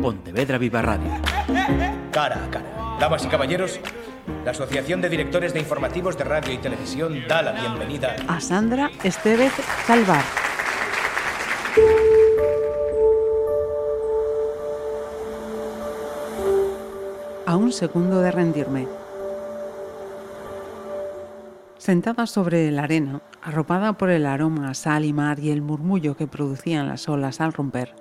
Pontevedra Viva Radio. Cara a cara. Damas y caballeros, la Asociación de Directores de Informativos de Radio y Televisión da la bienvenida a Sandra Estevez Salvar. A un segundo de rendirme. Sentada sobre la arena, arropada por el aroma a sal y mar y el murmullo que producían las olas al romper,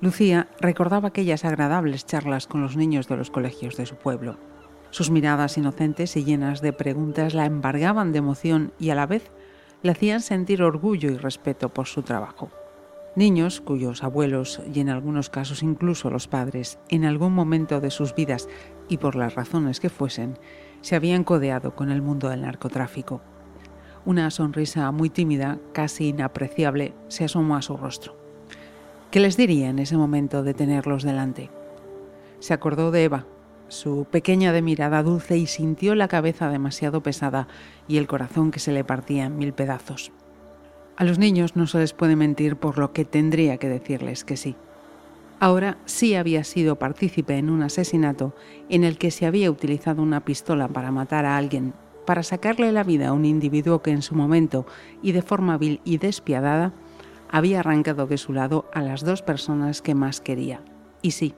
Lucía recordaba aquellas agradables charlas con los niños de los colegios de su pueblo. Sus miradas inocentes y llenas de preguntas la embargaban de emoción y a la vez le hacían sentir orgullo y respeto por su trabajo. Niños cuyos abuelos y en algunos casos incluso los padres, en algún momento de sus vidas y por las razones que fuesen, se habían codeado con el mundo del narcotráfico. Una sonrisa muy tímida, casi inapreciable, se asomó a su rostro. ¿Qué les diría en ese momento de tenerlos delante? Se acordó de Eva, su pequeña de mirada dulce, y sintió la cabeza demasiado pesada y el corazón que se le partía en mil pedazos. A los niños no se les puede mentir por lo que tendría que decirles que sí. Ahora sí había sido partícipe en un asesinato en el que se había utilizado una pistola para matar a alguien, para sacarle la vida a un individuo que en su momento y de forma vil y despiadada había arrancado de su lado a las dos personas que más quería. Y sí,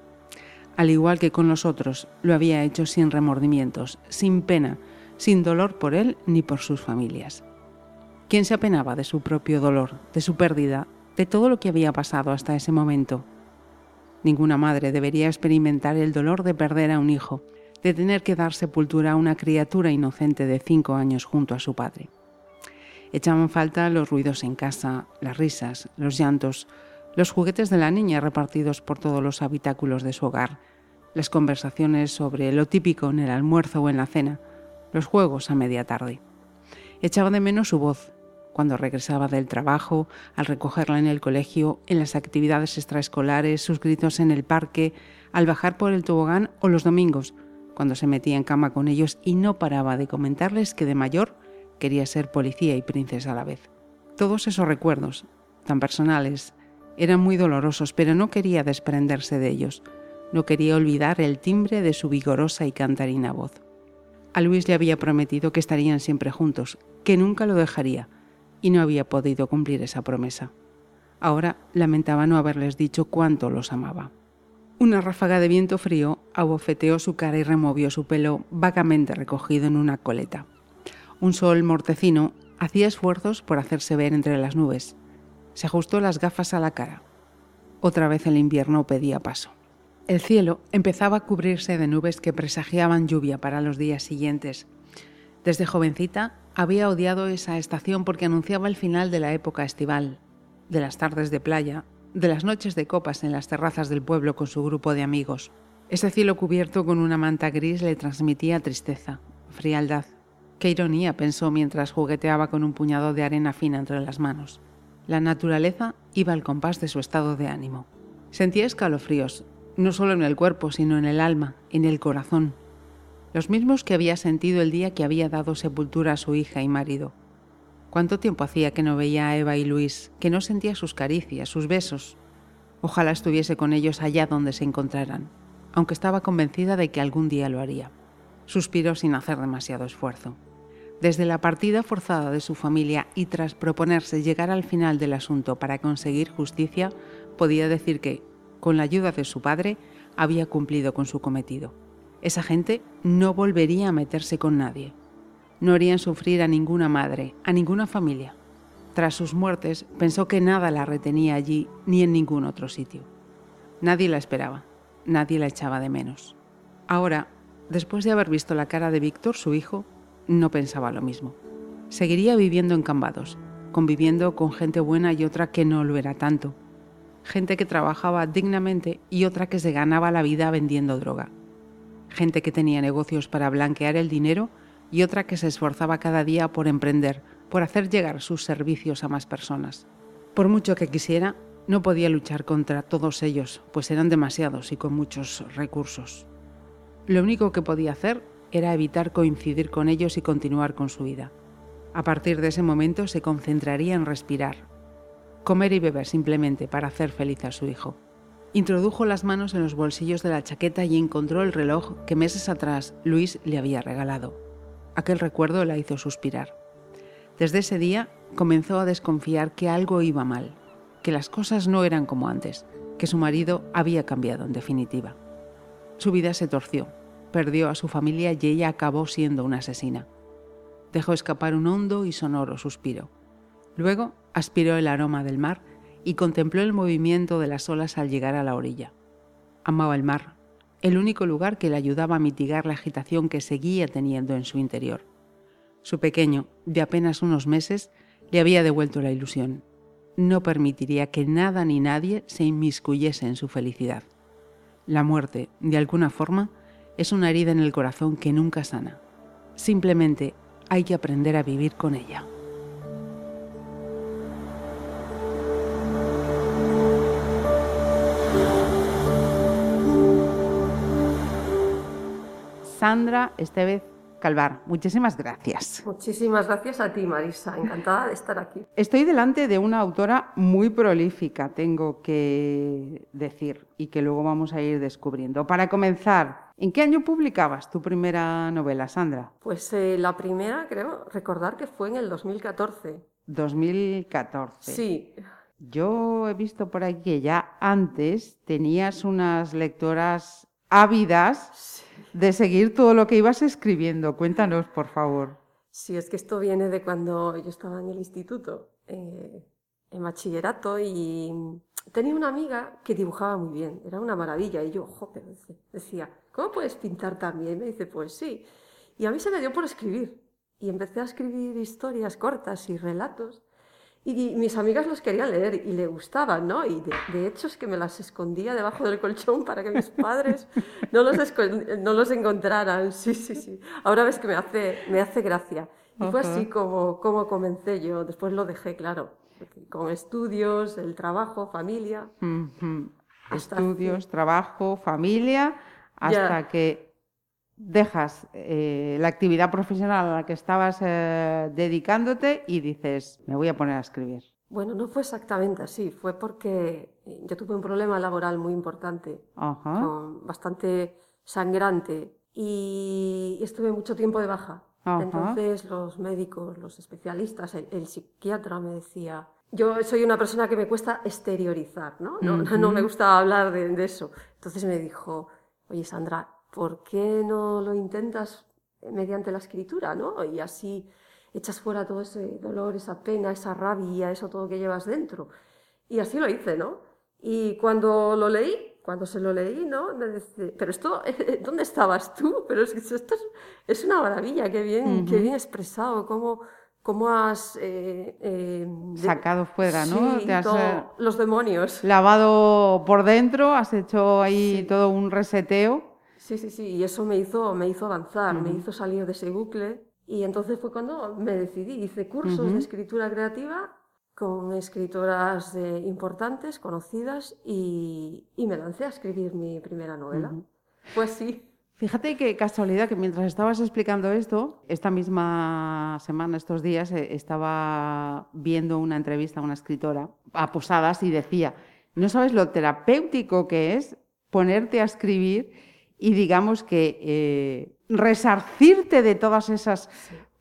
al igual que con los otros, lo había hecho sin remordimientos, sin pena, sin dolor por él ni por sus familias. ¿Quién se apenaba de su propio dolor, de su pérdida, de todo lo que había pasado hasta ese momento? Ninguna madre debería experimentar el dolor de perder a un hijo, de tener que dar sepultura a una criatura inocente de cinco años junto a su padre. Echaban falta los ruidos en casa, las risas, los llantos, los juguetes de la niña repartidos por todos los habitáculos de su hogar, las conversaciones sobre lo típico en el almuerzo o en la cena, los juegos a media tarde. Echaba de menos su voz, cuando regresaba del trabajo, al recogerla en el colegio, en las actividades extraescolares, sus gritos en el parque, al bajar por el tobogán o los domingos, cuando se metía en cama con ellos y no paraba de comentarles que de mayor quería ser policía y princesa a la vez. Todos esos recuerdos, tan personales, eran muy dolorosos, pero no quería desprenderse de ellos. No quería olvidar el timbre de su vigorosa y cantarina voz. A Luis le había prometido que estarían siempre juntos, que nunca lo dejaría, y no había podido cumplir esa promesa. Ahora lamentaba no haberles dicho cuánto los amaba. Una ráfaga de viento frío abofeteó su cara y removió su pelo vagamente recogido en una coleta. Un sol mortecino hacía esfuerzos por hacerse ver entre las nubes. Se ajustó las gafas a la cara. Otra vez el invierno pedía paso. El cielo empezaba a cubrirse de nubes que presagiaban lluvia para los días siguientes. Desde jovencita había odiado esa estación porque anunciaba el final de la época estival, de las tardes de playa, de las noches de copas en las terrazas del pueblo con su grupo de amigos. Ese cielo cubierto con una manta gris le transmitía tristeza, frialdad. Qué ironía, pensó mientras jugueteaba con un puñado de arena fina entre las manos. La naturaleza iba al compás de su estado de ánimo. Sentía escalofríos, no solo en el cuerpo, sino en el alma, en el corazón, los mismos que había sentido el día que había dado sepultura a su hija y marido. ¿Cuánto tiempo hacía que no veía a Eva y Luis, que no sentía sus caricias, sus besos? Ojalá estuviese con ellos allá donde se encontraran, aunque estaba convencida de que algún día lo haría. Suspiró sin hacer demasiado esfuerzo. Desde la partida forzada de su familia y tras proponerse llegar al final del asunto para conseguir justicia, podía decir que, con la ayuda de su padre, había cumplido con su cometido. Esa gente no volvería a meterse con nadie. No harían sufrir a ninguna madre, a ninguna familia. Tras sus muertes, pensó que nada la retenía allí ni en ningún otro sitio. Nadie la esperaba, nadie la echaba de menos. Ahora, después de haber visto la cara de Víctor, su hijo, no pensaba lo mismo. Seguiría viviendo en Cambados, conviviendo con gente buena y otra que no lo era tanto. Gente que trabajaba dignamente y otra que se ganaba la vida vendiendo droga gente que tenía negocios para blanquear el dinero y otra que se esforzaba cada día por emprender, por hacer llegar sus servicios a más personas. Por mucho que quisiera, no podía luchar contra todos ellos, pues eran demasiados y con muchos recursos. Lo único que podía hacer era evitar coincidir con ellos y continuar con su vida. A partir de ese momento se concentraría en respirar, comer y beber simplemente para hacer feliz a su hijo. Introdujo las manos en los bolsillos de la chaqueta y encontró el reloj que meses atrás Luis le había regalado. Aquel recuerdo la hizo suspirar. Desde ese día comenzó a desconfiar que algo iba mal, que las cosas no eran como antes, que su marido había cambiado en definitiva. Su vida se torció, perdió a su familia y ella acabó siendo una asesina. Dejó escapar un hondo y sonoro suspiro. Luego aspiró el aroma del mar y contempló el movimiento de las olas al llegar a la orilla. Amaba el mar, el único lugar que le ayudaba a mitigar la agitación que seguía teniendo en su interior. Su pequeño, de apenas unos meses, le había devuelto la ilusión. No permitiría que nada ni nadie se inmiscuyese en su felicidad. La muerte, de alguna forma, es una herida en el corazón que nunca sana. Simplemente hay que aprender a vivir con ella. Sandra Estevez Calvar, muchísimas gracias. Muchísimas gracias a ti, Marisa. Encantada de estar aquí. Estoy delante de una autora muy prolífica, tengo que decir, y que luego vamos a ir descubriendo. Para comenzar, ¿en qué año publicabas tu primera novela, Sandra? Pues eh, la primera, creo, recordar que fue en el 2014. 2014. Sí. Yo he visto por aquí que ya antes tenías unas lectoras ávidas de seguir todo lo que ibas escribiendo. Cuéntanos, por favor. Sí, es que esto viene de cuando yo estaba en el instituto, eh, en bachillerato, y tenía una amiga que dibujaba muy bien, era una maravilla, y yo, joder, decía, ¿cómo puedes pintar tan bien? Me dice, pues sí. Y a mí se me dio por escribir, y empecé a escribir historias cortas y relatos, y mis amigas los querían leer y le gustaban, ¿no? Y de, hecho es que me las escondía debajo del colchón para que mis padres no los, no los encontraran. Sí, sí, sí. Ahora ves que me hace, me hace gracia. Y fue así como, como comencé yo. Después lo dejé, claro. Con estudios, el trabajo, familia. Estudios, trabajo, familia, hasta que dejas eh, la actividad profesional a la que estabas eh, dedicándote y dices, me voy a poner a escribir. Bueno, no fue exactamente así, fue porque eh, yo tuve un problema laboral muy importante, bastante sangrante, y estuve mucho tiempo de baja. Entonces los médicos, los especialistas, el, psiquiatra me decía, yo soy una persona que me cuesta exteriorizar, ¿no? No, me gusta hablar de eso. Entonces me dijo, oye Sandra, ¿por qué no lo intentas mediante la escritura, ¿no? Y así echas fuera todo ese dolor, esa pena, esa rabia, eso todo que llevas dentro. Y así lo hice, ¿no? Y cuando lo leí, cuando se lo leí, ¿no? Me dice, pero esto, ¿dónde estabas tú? Pero es que esto es, una maravilla, qué bien, qué bien expresado, cómo, cómo has... Eh, eh, Sacado fuera, ¿no? Te has, eh, los demonios. Lavado por dentro, has hecho ahí todo un reseteo Sí, sí, sí, y eso me hizo, me hizo avanzar, me hizo salir de ese bucle y entonces fue cuando me decidí, hice cursos de escritura creativa con escritoras importantes, conocidas y, y, me lancé a escribir mi primera novela. Pues sí. Fíjate qué casualidad que mientras estabas explicando esto, esta misma semana, estos días, eh, estaba viendo una entrevista a una escritora a Posadas y decía, no sabes lo terapéutico que es ponerte a escribir y digamos que eh, resarcirte de todas esas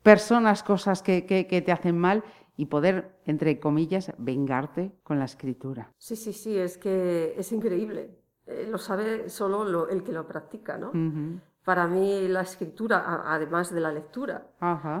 personas, cosas que, te hacen mal y poder, entre comillas, vengarte con la escritura. Sí, sí, sí, es que es increíble. Eh, lo sabe solo el que lo practica, ¿no? Para mí la escritura, además de la lectura,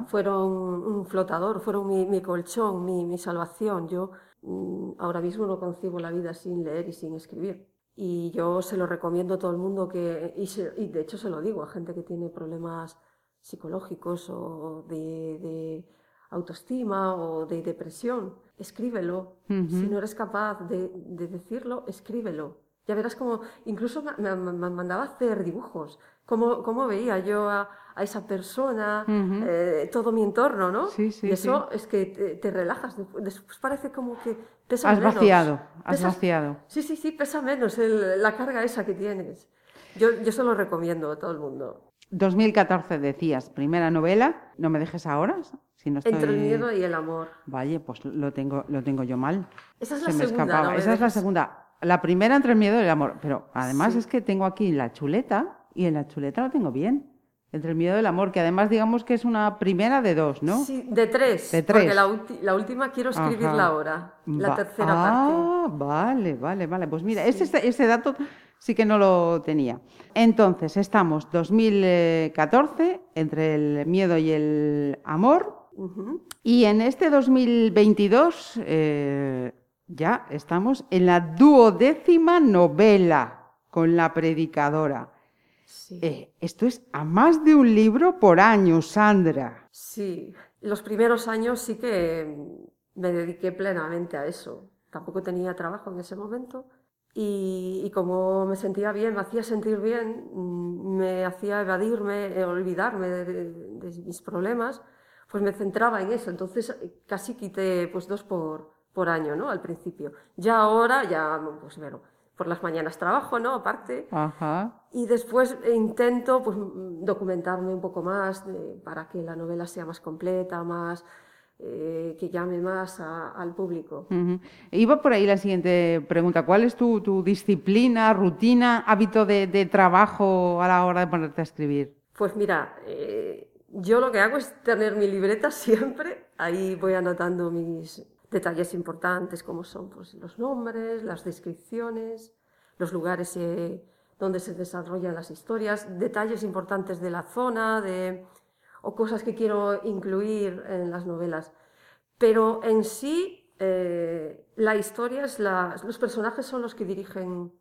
fueron un flotador, fueron mi, colchón, mi, mi, salvación. Yo mm, ahora mismo no concibo la vida sin leer y sin escribir. Y yo se lo recomiendo a todo el mundo que, y, de hecho se lo digo a gente que tiene problemas psicológicos o de, autoestima o de depresión, escríbelo. Si no eres capaz de, decirlo, escríbelo. Ya verás como, incluso me, mandaba hacer dibujos, cómo, cómo veía yo a, esa persona, eh, todo mi entorno, ¿no? Sí, sí, y eso es que te, relajas, después parece como que has vaciado, has vaciado. Sí, sí, sí, pesa menos la carga esa que tienes. Yo, yo se lo recomiendo a todo el mundo. 2014 decías, primera novela, no me dejes ahora. Si no Entre el miedo y el amor. Vaya, pues lo tengo, lo tengo yo mal. Esa es la segunda. Esa es la segunda. la primera entre el miedo y el amor. Pero además es que tengo aquí la chuleta y en la chuleta lo tengo bien. Entre el miedo y el amor, que además digamos que es una primera de dos, ¿no? Sí, de tres. De tres. Porque la, última quiero escribirla ahora, la tercera parte. Ah, vale, vale, vale. Pues mira, ese, dato sí que no lo tenía. Entonces, estamos 2014, entre el miedo y el amor. Y en este 2022 eh, ya estamos en la duodécima novela con la predicadora. Eh, esto es a más de un libro por año, Sandra. Sí, los primeros años sí que me dediqué plenamente a eso. Tampoco tenía trabajo en ese momento y, como me sentía bien, me hacía sentir bien, mm, me hacía evadirme, eh, olvidarme de, mis problemas, pues me centraba en eso. Entonces casi quité pues dos por, por año, ¿no? Al principio. Ya ahora, ya, pues bueno, por las mañanas trabajo, ¿no? Aparte. Y después intento pues, documentarme un poco más para que la novela sea más completa, más eh, que llame más al público. Iba por ahí la siguiente pregunta. ¿Cuál es tu, disciplina, rutina, hábito de, trabajo a la hora de ponerte a escribir? Pues mira, eh, yo lo que hago es tener mi libreta siempre. Ahí voy anotando mis, detalles importantes como son pues, los nombres, las descripciones, los lugares eh, donde se desarrollan las historias, detalles importantes de la zona de, o cosas que quiero incluir en las novelas. Pero en sí, eh, la historia es los personajes son los que dirigen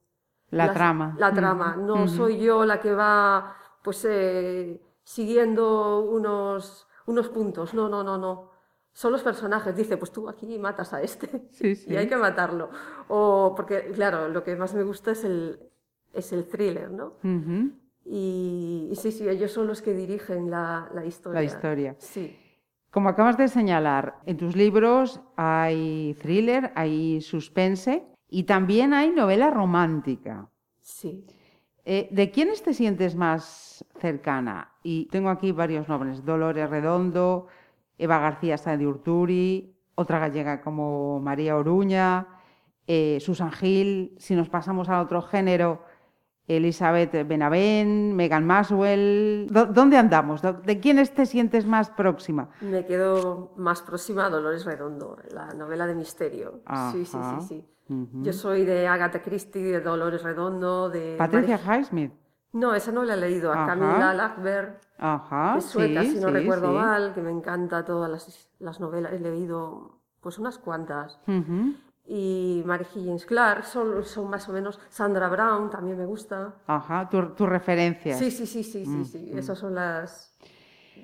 la trama. La trama. No soy yo la que va pues eh, siguiendo unos, unos puntos. No, no, no, no son los personajes. Dice, pues tú aquí matas a este y hay que matarlo. O porque, claro, lo que más me gusta es el, es el thriller, ¿no? Y, sí, sí, ellos son los que dirigen la, la historia. La historia. Sí. Como acabas de señalar, en tus libros hay thriller, hay suspense y también hay novela romántica. Sí. Eh, ¿De quiénes te sientes más cercana? Y tengo aquí varios nombres, Dolores Redondo, Eva García de Urturi, otra gallega como María Oruña, eh, Susan Gil, si nos pasamos al otro género, Elizabeth Benavén, Megan Maswell. ¿Dónde andamos? ¿De quiénes te sientes más próxima? Me quedo más próxima a Dolores Redondo, la novela de misterio. Sí, sí, sí, sí. Yo soy de Agatha Christie, de Dolores Redondo, de... Patricia Highsmith. No, esa no la he leído, a Camila Lackberg, Ajá, que es sueca, si no recuerdo mal, que me encanta todas las, novelas, he leído pues unas cuantas. Y Mary Higgins Clark, son, son más o menos, Sandra Brown también me gusta. Ajá, tu, tu referencia. Sí, sí, sí, sí, sí, sí, esas son las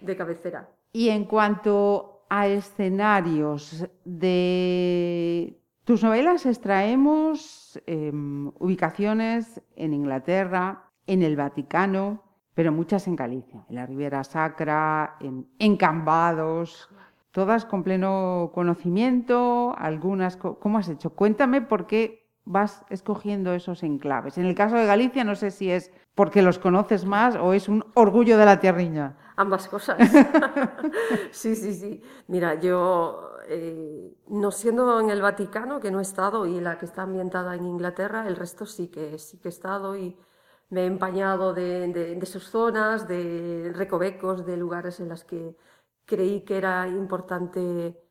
de cabecera. Y en cuanto a escenarios de tus novelas extraemos em, ubicaciones en Inglaterra, en el Vaticano, pero muchas en Galicia, en la Riviera Sacra, en, Cambados, todas con pleno conocimiento, algunas... ¿Cómo has hecho? Cuéntame por qué vas escogiendo esos enclaves. En el caso de Galicia, no sé si es porque los conoces más o es un orgullo de la tierriña. Ambas cosas. sí, sí, sí. Mira, yo, eh, no siendo en el Vaticano, que no he estado, y la que está ambientada en Inglaterra, el resto sí que, sí que he estado y me he empañado de, sus zonas, de recovecos, de lugares en los que creí que era importante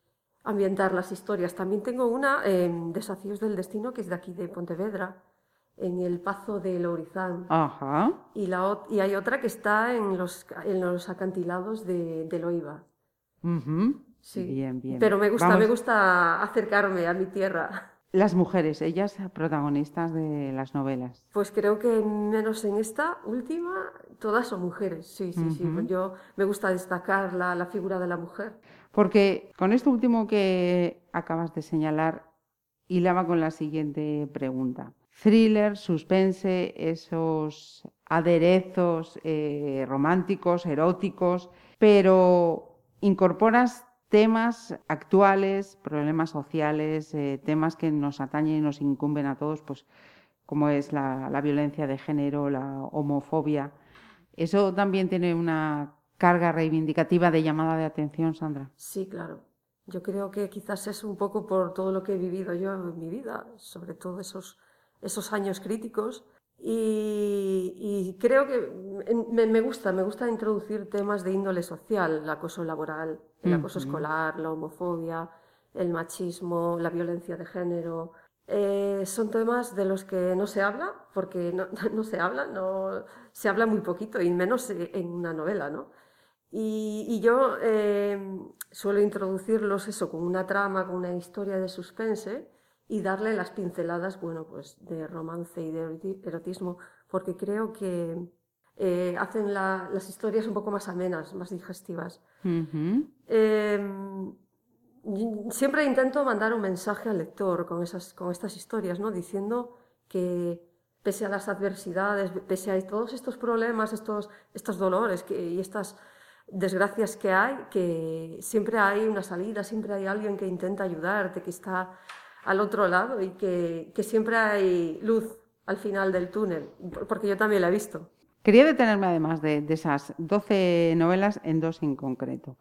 ambientar las historias. También tengo una, en Desafíos del Destino, que es de aquí de Pontevedra, en el Pazo de Lourizán. Ajá. Y, la, y hay otra que está en los, en los acantilados de, de Loiva. Sí. Bien, bien. Pero me gusta, me gusta acercarme a mi tierra. Las mujeres, ellas protagonistas de las novelas. Pues creo que menos en esta última, todas son mujeres, sí, sí, sí. Yo me gusta destacar la, la, figura de la mujer. Porque con esto último que acabas de señalar, hilaba con la siguiente pregunta. Thriller, suspense, esos aderezos eh, románticos, eróticos, pero incorporas temas actuales, problemas sociales, eh, temas que nos atañen y nos incumben a todos, pues como es la, violencia de género, la homofobia. Eso también tiene una carga reivindicativa de llamada de atención, Sandra. Sí, claro. Yo creo que quizás es un poco por todo lo que he vivido yo en mi vida, sobre todo esos, esos años críticos. Y, creo que me, gusta, me gusta introducir temas de índole social, el acoso laboral, el acoso escolar, la homofobia, el machismo, la violencia de género. Eh, son temas de los que no se habla, porque no, no, se habla, no, se habla muy poquito, y menos en una novela, ¿no? Y, yo eh, suelo introducirlos eso con una trama, con una historia de suspense y darle las pinceladas, bueno, pues de romance y de erotismo, porque creo que eh, hacen las historias un poco más amenas, más digestivas. Em, siempre intento mandar un mensaje al lector con, esas, con estas historias, ¿no? diciendo que pese a las adversidades, pese a todos estos problemas, estos, estos dolores que, y estas desgracias que hay, que siempre hay una salida, siempre hay alguien que intenta ayudarte, que está al otro lado y que, siempre hay luz al final del túnel, porque yo también la he visto. Quería detenerme además de, esas 12 novelas en dos en concreto.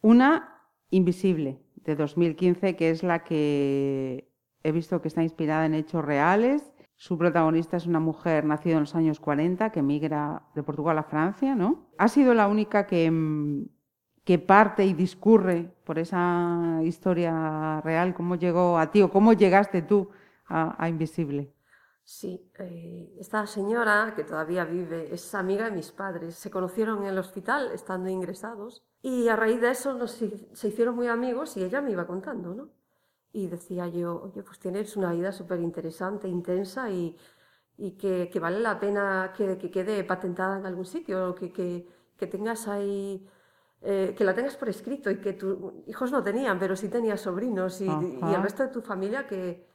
Una, Invisible, de 2015, que es la que he visto que está inspirada en hechos reales su protagonista es una mujer nacida en los años 40 que migra de Portugal a Francia, ¿no? Ha sido la única que, mm, que parte y discurre por esa historia real. ¿Cómo llegó a ti o cómo llegaste tú a, Invisible? Sí, eh, esta señora que todavía vive es amiga de mis padres. Se conocieron en el hospital estando ingresados y a raíz de eso se hicieron muy amigos y ella me iba contando, ¿no? y decía yo, oye, pues tienes una vida súper interesante, intensa y, que, vale la pena que, que, quede patentada en algún sitio, que, que tengas ahí, eh, que la tengas por escrito y que tus hijos no tenían, pero sí tenías sobrinos y, y, el resto de tu familia que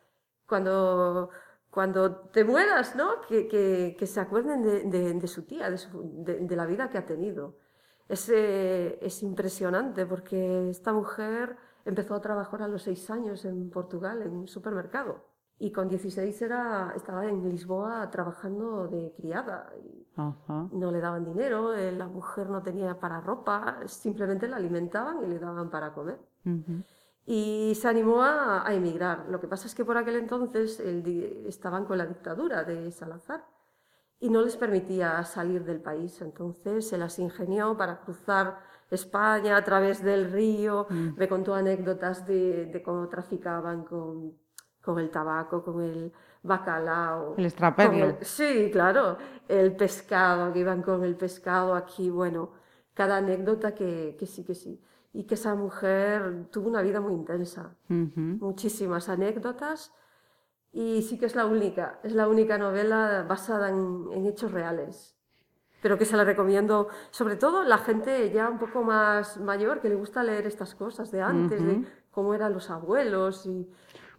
cuando, cuando te mueras, ¿no? Que, se acuerden de, de, su tía, de, de, la vida que ha tenido. Es, eh, es impresionante porque esta mujer Empezó a trabajar a los seis años en Portugal, en un supermercado. Y con 16 era, estaba en Lisboa trabajando de criada. No le daban dinero, eh, la mujer no tenía para ropa, simplemente la alimentaban y le daban para comer. Y se animó a, emigrar. Lo que pasa es que por aquel entonces estaban con la dictadura de Salazar y no les permitía salir del país. Entonces se las ingenió para cruzar España a través del río, mm. me contó anécdotas de, cómo traficaban con, con, el tabaco, con el bacalao. El extraperlo. sí, claro, el pescado, que iban con el pescado aquí, bueno, cada anécdota que, que sí, que sí. Y que esa mujer tuvo una vida muy intensa, muchísimas anécdotas. Y sí que es la única, es la única novela basada en, en hechos reales pero que se la recomiendo, sobre todo la gente ya un poco más mayor que le gusta leer estas cosas de antes, de cómo eran los abuelos. Y,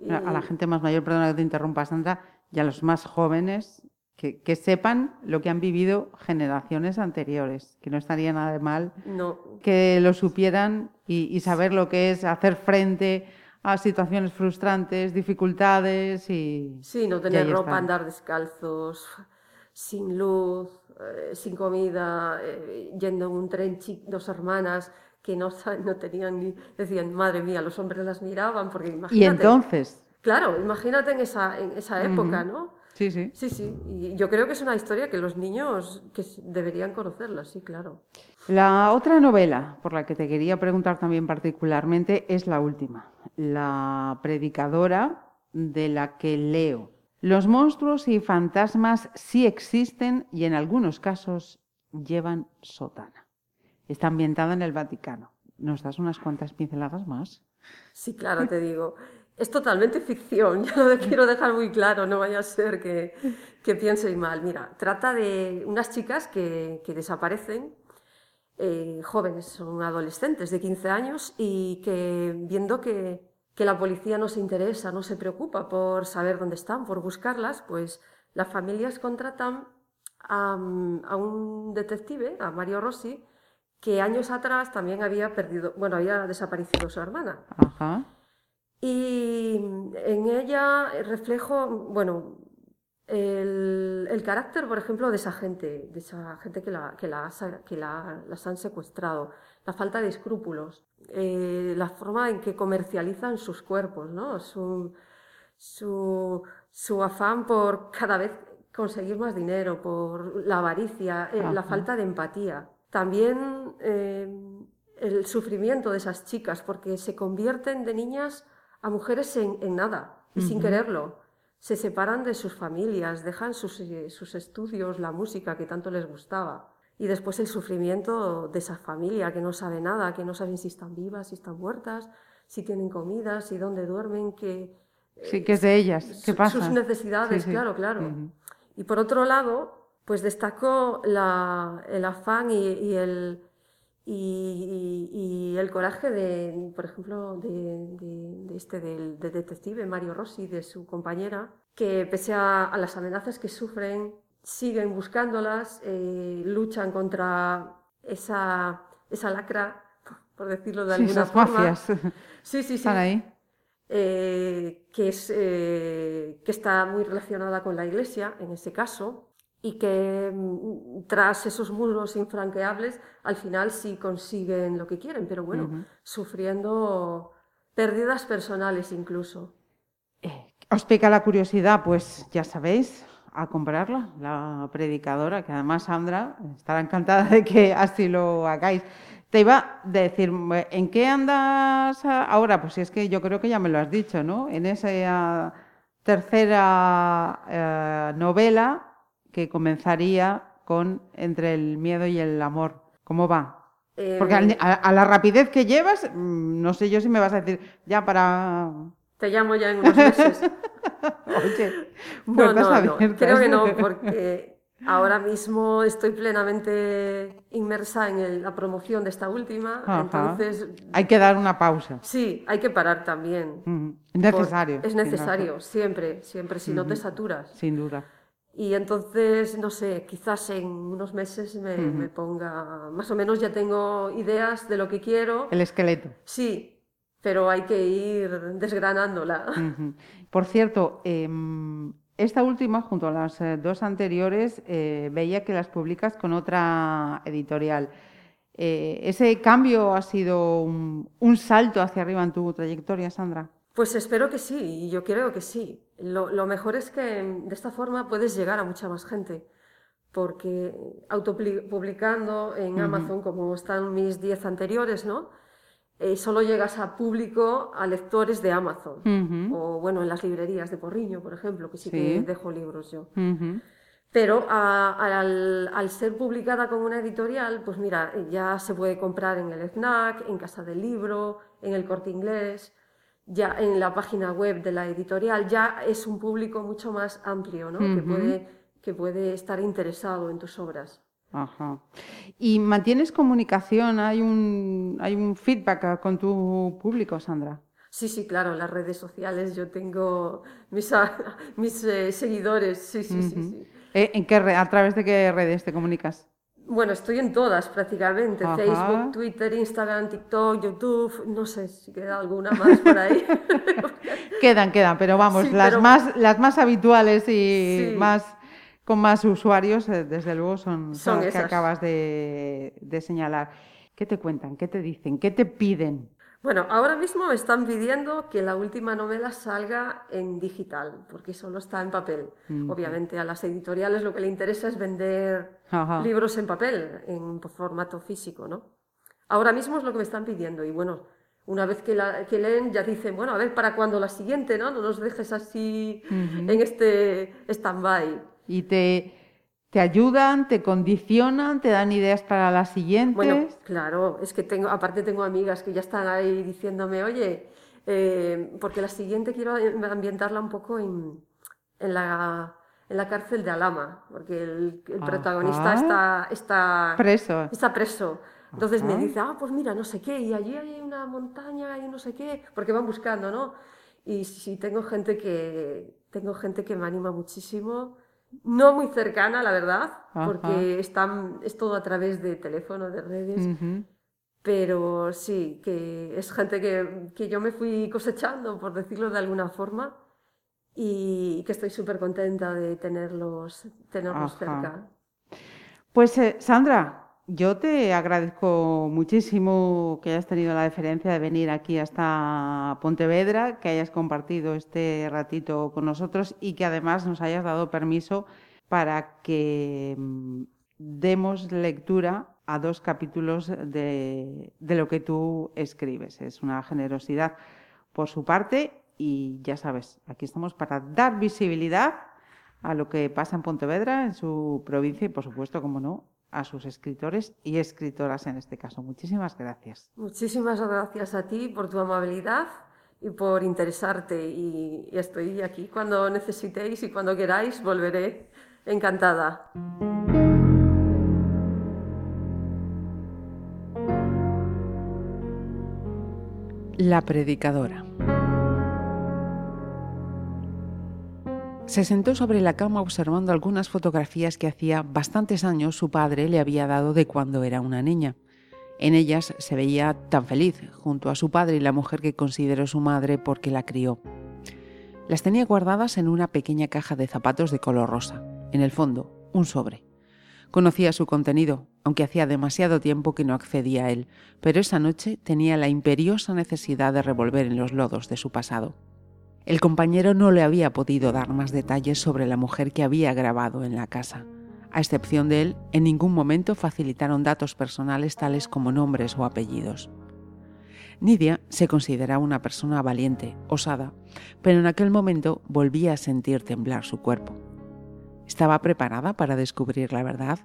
A la gente más mayor, perdona que te interrumpa, Sandra, y a los más jóvenes que, que, sepan lo que han vivido generaciones anteriores, que no estaría nada de mal que lo supieran y, saber lo que es hacer frente a situaciones frustrantes, dificultades y... Sí, no tener ropa, andar descalzos, sin luz, eh, sin comida, eh, yendo en un tren, dos hermanas que no, no tenían ni... Decían, madre mía, los hombres las miraban porque imagínate... Y entonces... Claro, imagínate en esa, en esa época, ¿no? Sí, sí. Sí, sí. Y yo creo que es una historia que los niños que deberían conocerla, sí, claro. La otra novela por la que te quería preguntar también particularmente es la última, La predicadora de la que leo. Los monstruos y fantasmas sí existen y en algunos casos llevan sotana. Está ambientada en el Vaticano. ¿Nos das unas cuantas pinceladas más? Sí, claro, te digo. Es totalmente ficción, ya lo quiero dejar muy claro, no vaya a ser que, que mal. Mira, trata de unas chicas que, desaparecen, eh, jóvenes, son adolescentes de 15 años y que viendo que que la policía no se interesa, no se preocupa por saber dónde están, por buscarlas, pues las familias contratan a, un detective, a Mario Rossi, que años atrás también había perdido, bueno, había desaparecido su hermana. Y en ella reflejo, bueno, el, carácter, por ejemplo, de esa gente, de esa gente que, la, que, la, que las han secuestrado, la falta de escrúpulos, eh, la forma en que comercializan sus cuerpos, ¿no? Son, su, su afán por cada vez conseguir más dinero, por la avaricia, eh, la falta de empatía. También eh, el sufrimiento de esas chicas, porque se convierten de niñas a mujeres en, nada y sin quererlo. Se separan de sus familias, dejan sus, eh, sus, estudios, la música que tanto les gustaba. Y después el sufrimiento de esa familia que no sabe nada, que no saben si están vivas, si están muertas, si tienen comida, si dónde duermen, que... Sí, que es de ellas. ¿Qué pasa? Sus necesidades, claro, claro. Y por otro lado, pues destacó el afán y, el, y, el coraje de, por ejemplo, de, este del detective Mario Rossi, de su compañera, que pese a, las amenazas que sufren, siguen buscándolas, eh, luchan contra esa, esa lacra, por decirlo de alguna esas forma. Mafias. Sí, sí, sí. Están ahí. Eh, que, es, eh, que está muy relacionada con la Iglesia, en ese caso, y que mm, tras esos muros infranqueables, al final sí consiguen lo que quieren, pero bueno, sufriendo pérdidas personales incluso. Eh, ¿Os pica la curiosidad? Pues ya sabéis, a comprarla, la predicadora, que además Sandra estará encantada de que así lo hagáis. Te iba a decir, ¿en qué andas ahora? Pues si es que yo creo que ya me lo has dicho, ¿no? En esa tercera eh, novela que comenzaría con Entre el miedo y el amor. ¿Cómo va? Porque eh, a, la rapidez que llevas, mm, no sé yo si me vas a decir, ya para... Te llamo ya en unos meses. Oye, no, no, no, creo que no, porque Ahora mismo estoy plenamente inmersa en la promoción de esta última, entonces... Hay que dar una pausa. Sí, hay que parar también. Es necesario. es necesario, siempre, siempre, si no te saturas. Sin duda. Y entonces, no sé, quizás en unos meses me, me, ponga, más o menos ya tengo ideas de lo que quiero. El esqueleto. Sí, pero hay que ir desgranándola. Por cierto, eh, esta última, junto a las eh, dos anteriores, eh, veía que las publicas con otra editorial. Eh, ¿Ese cambio ha sido un, salto hacia arriba en tu trayectoria, Sandra? Pues espero que sí, y yo creo que sí. Lo, mejor es que de esta forma puedes llegar a mucha más gente, porque autopublicando en Amazon, como están mis diez anteriores, ¿no? Eh, solo llegas a público, a lectores de Amazon, o bueno, en las librerías de Porriño, por ejemplo, que sí, que dejo libros yo. Pero al, ser publicada con una editorial, pues mira, ya se puede comprar en el FNAC, en Casa del Libro, en el Corte Inglés, ya en la página web de la editorial, ya es un público mucho más amplio, ¿no? que, puede, que puede estar interesado en tus obras. Ajá. ¿Y mantienes comunicación? ¿Hay un, ¿Hay un feedback con tu público, Sandra? Sí, sí, claro, las redes sociales yo tengo mis, mis eh, seguidores, sí, sí, sí, eh, ¿En qué ¿A través de qué redes te comunicas? Bueno, estoy en todas prácticamente, Facebook, Twitter, Instagram, TikTok, YouTube, no sé si queda alguna más por ahí. quedan, quedan, pero vamos, las, Más, las más habituales y más con más usuarios, eh, desde luego, son, las que acabas de, señalar. ¿Qué te cuentan? ¿Qué te dicen? ¿Qué te piden? Bueno, ahora mismo me están pidiendo que la última novela salga en digital, porque solo está en papel. Obviamente a las editoriales lo que le interesa es vender libros en papel, en formato físico, ¿no? Ahora mismo es lo que me están pidiendo y bueno, una vez que, la, que leen ya dicen, bueno, a ver, ¿para cuándo la siguiente, no? No nos dejes así en este stand-by y te, te ayudan, te condicionan, te dan ideas para las siguientes. Bueno, claro, es que tengo, aparte tengo amigas que ya están ahí diciéndome, oye, eh, porque la siguiente quiero ambientarla un poco en, en, la, en la cárcel de Alama, porque el, protagonista está, está preso. Está preso. Entonces me dice, ah, pues mira, no sé qué, y allí hay una montaña y no sé qué, porque van buscando, ¿no? Y sí, tengo gente que, tengo gente que me anima muchísimo no muy cercana, la verdad, porque están, es todo a través de teléfono, de redes. Pero sí, que es gente que, que, yo me fui cosechando, por decirlo de alguna forma, y que estoy súper contenta de tenerlos, tenerlos cerca. Pues eh, Sandra, yo te agradezco muchísimo que hayas tenido la deferencia de venir aquí hasta Pontevedra, que hayas compartido este ratito con nosotros y que además nos hayas dado permiso para que mm, demos lectura a dos capítulos de, de lo que tú escribes. Es una generosidad por su parte y ya sabes, aquí estamos para dar visibilidad a lo que pasa en Pontevedra, en su provincia y por supuesto, como no, a sus escritores y escritoras en este caso. Muchísimas gracias. Muchísimas gracias a ti por tu amabilidad y por interesarte y, estoy aquí cuando necesitéis y cuando queráis volveré encantada. La predicadora. Se sentó sobre la cama observando algunas fotografías que hacía bastantes años su padre le había dado de cuando era una niña. En ellas se veía tan feliz, junto a su padre y la mujer que consideró su madre porque la crió. Las tenía guardadas en una pequeña caja de zapatos de color rosa. En el fondo, un sobre. Conocía su contenido, aunque hacía demasiado tiempo que no accedía a él, pero esa noche tenía la imperiosa necesidad de revolver en los lodos de su pasado. El compañero no le había podido dar más detalles sobre la mujer que había grabado en la casa. A excepción de él, en ningún momento facilitaron datos personales tales como nombres o apellidos. Nidia se consideraba una persona valiente, osada, pero en aquel momento volvía a sentir temblar su cuerpo. ¿Estaba preparada para descubrir la verdad?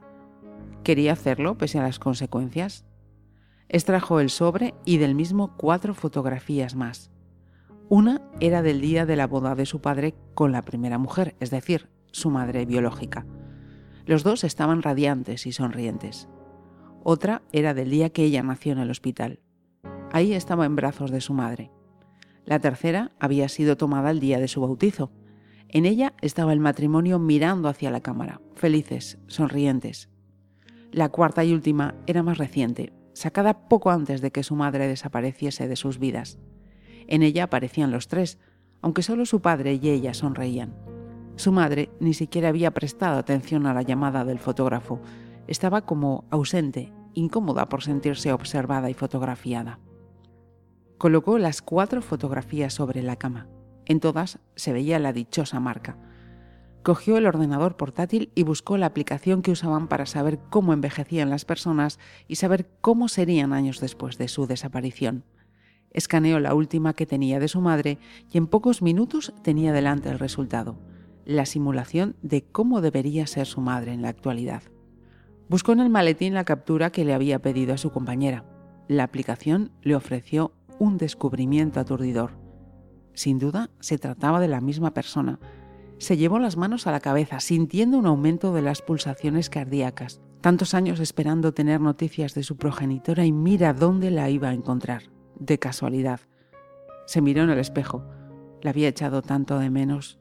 ¿Quería hacerlo pese a las consecuencias? Extrajo el sobre y del mismo cuatro fotografías más. Una era del día de la boda de su padre con la primera mujer, es decir, su madre biológica. Los dos estaban radiantes y sonrientes. Otra era del día que ella nació en el hospital. Ahí estaba en brazos de su madre. La tercera había sido tomada el día de su bautizo. En ella estaba el matrimonio mirando hacia la cámara, felices, sonrientes. La cuarta y última era más reciente, sacada poco antes de que su madre desapareciese de sus vidas. En ella aparecían los tres, aunque solo su padre y ella sonreían. Su madre ni siquiera había prestado atención a la llamada del fotógrafo. Estaba como ausente, incómoda por sentirse observada y fotografiada. Colocó las cuatro fotografías sobre la cama. En todas se veía la dichosa marca. Cogió el ordenador portátil y buscó la aplicación que usaban para saber cómo envejecían las personas y saber cómo serían años después de su desaparición. Escaneó la última que tenía de su madre y en pocos minutos tenía delante el resultado, la simulación de cómo debería ser su madre en la actualidad. Buscó en el maletín la captura que le había pedido a su compañera. La aplicación le ofreció un descubrimiento aturdidor. Sin duda, se trataba de la misma persona. Se llevó las manos a la cabeza, sintiendo un aumento de las pulsaciones cardíacas. Tantos años esperando tener noticias de su progenitora y mira dónde la iba a encontrar de casualidad. Se miró en el espejo. La había echado tanto de menos.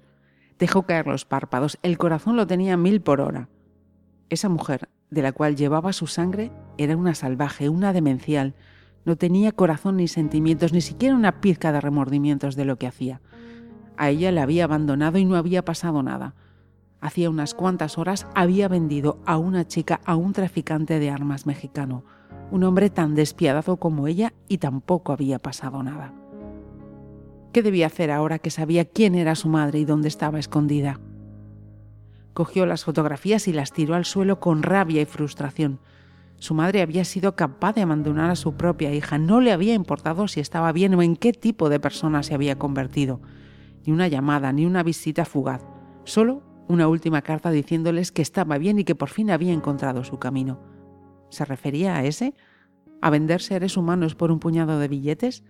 Dejó caer los párpados. El corazón lo tenía mil por hora. Esa mujer, de la cual llevaba su sangre, era una salvaje, una demencial. No tenía corazón ni sentimientos, ni siquiera una pizca de remordimientos de lo que hacía. A ella la había abandonado y no había pasado nada. Hacía unas cuantas horas había vendido a una chica a un traficante de armas mexicano un hombre tan despiadado como ella y tampoco había pasado nada. ¿Qué debía hacer ahora que sabía quién era su madre y dónde estaba escondida? Cogió las fotografías y las tiró al suelo con rabia y frustración. Su madre había sido capaz de abandonar a su propia hija. No le había importado si estaba bien o en qué tipo de persona se había convertido. Ni una llamada, ni una visita fugaz. Solo una última carta diciéndoles que estaba bien y que por fin había encontrado su camino. ¿Se refería a ese? ¿A vender seres humanos por un puñado de billetes?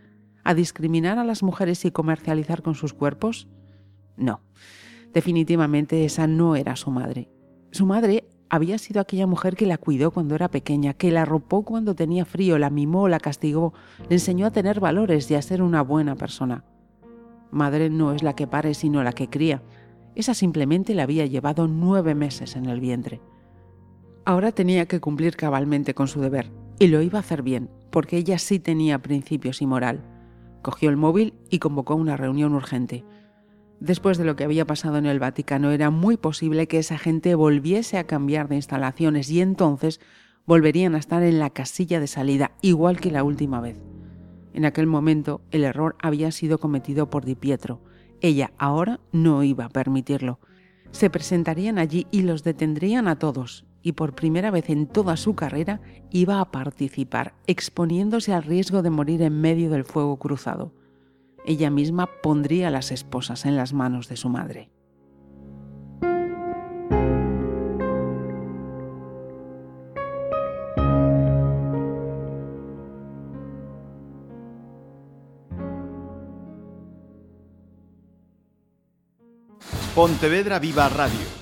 ¿A discriminar a las mujeres y comercializar con sus cuerpos? No, definitivamente esa no era su madre. Su madre había sido aquella mujer que la cuidó cuando era pequeña, que la arropó cuando tenía frío, la mimó, la castigó, le enseñó a tener valores y a ser una buena persona. Madre no es la que pare, sino la que cría. Esa simplemente la había llevado nueve meses en el vientre. Ahora tenía que cumplir cabalmente con su deber, y lo iba a hacer bien, porque ella sí tenía principios y moral. Cogió el móvil y convocó una reunión urgente. Después de lo que había pasado en el Vaticano, era muy posible que esa gente volviese a cambiar de instalaciones y entonces volverían a estar en la casilla de salida, igual que la última vez. En aquel momento el error había sido cometido por Di Pietro. Ella ahora no iba a permitirlo. Se presentarían allí y los detendrían a todos, y por primera vez en toda su carrera iba a participar, exponiéndose al riesgo de morir en medio del fuego cruzado. Ella misma pondría las esposas en las manos de su madre. Pontevedra Viva Radio.